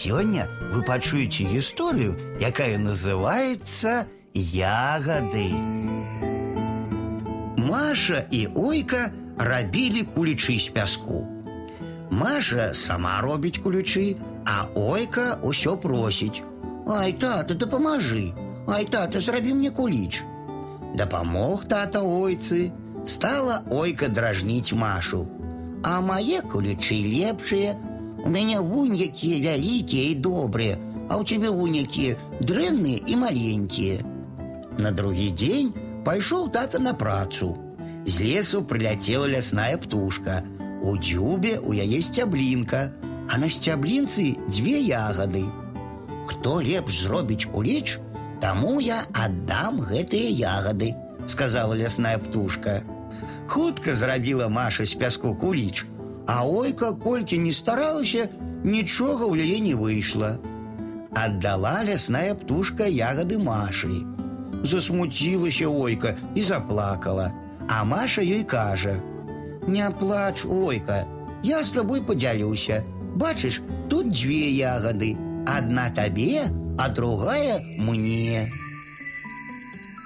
Сёння вы пачуеце гісторыю, якая называется ягоды. Маша і Ойка рабілі кулічы з пяску. Маша сама робіць кулічы, а Ойка ўсё просіць: « Ай, тата, дапамажы, Ай, тата, зрабі мне куліч. Дапамог тата ойцы, стала Ойка дражніць Машу. А мае кулічы лепшыя, у мяне вунь якія вялікія і добрыя, а ў цябе вунь якія дрэнныя і маленькія. На другі дзень пайшоў тата на працу. З лесу прыляцела лясная птушка. У дзюбе у яе сцяблінка, а на сцяблінцы дзве ягады. Хто лепш зробіць куліч, таму я аддам гэтыя ягады, сказала лясная птушка. Хутка зрабіла Маша з пяску куліч, а ойка колькі не старалася, нічога ў яе не выйшла. Аддала лясная птушка ягады Машы. Засмуцілася ойка і заплакала, а Маша ёй кажа: « Не плач, ойка, я з табой падзялюся. Бачыш, тут дзве ягады, адна табе, а другая мне.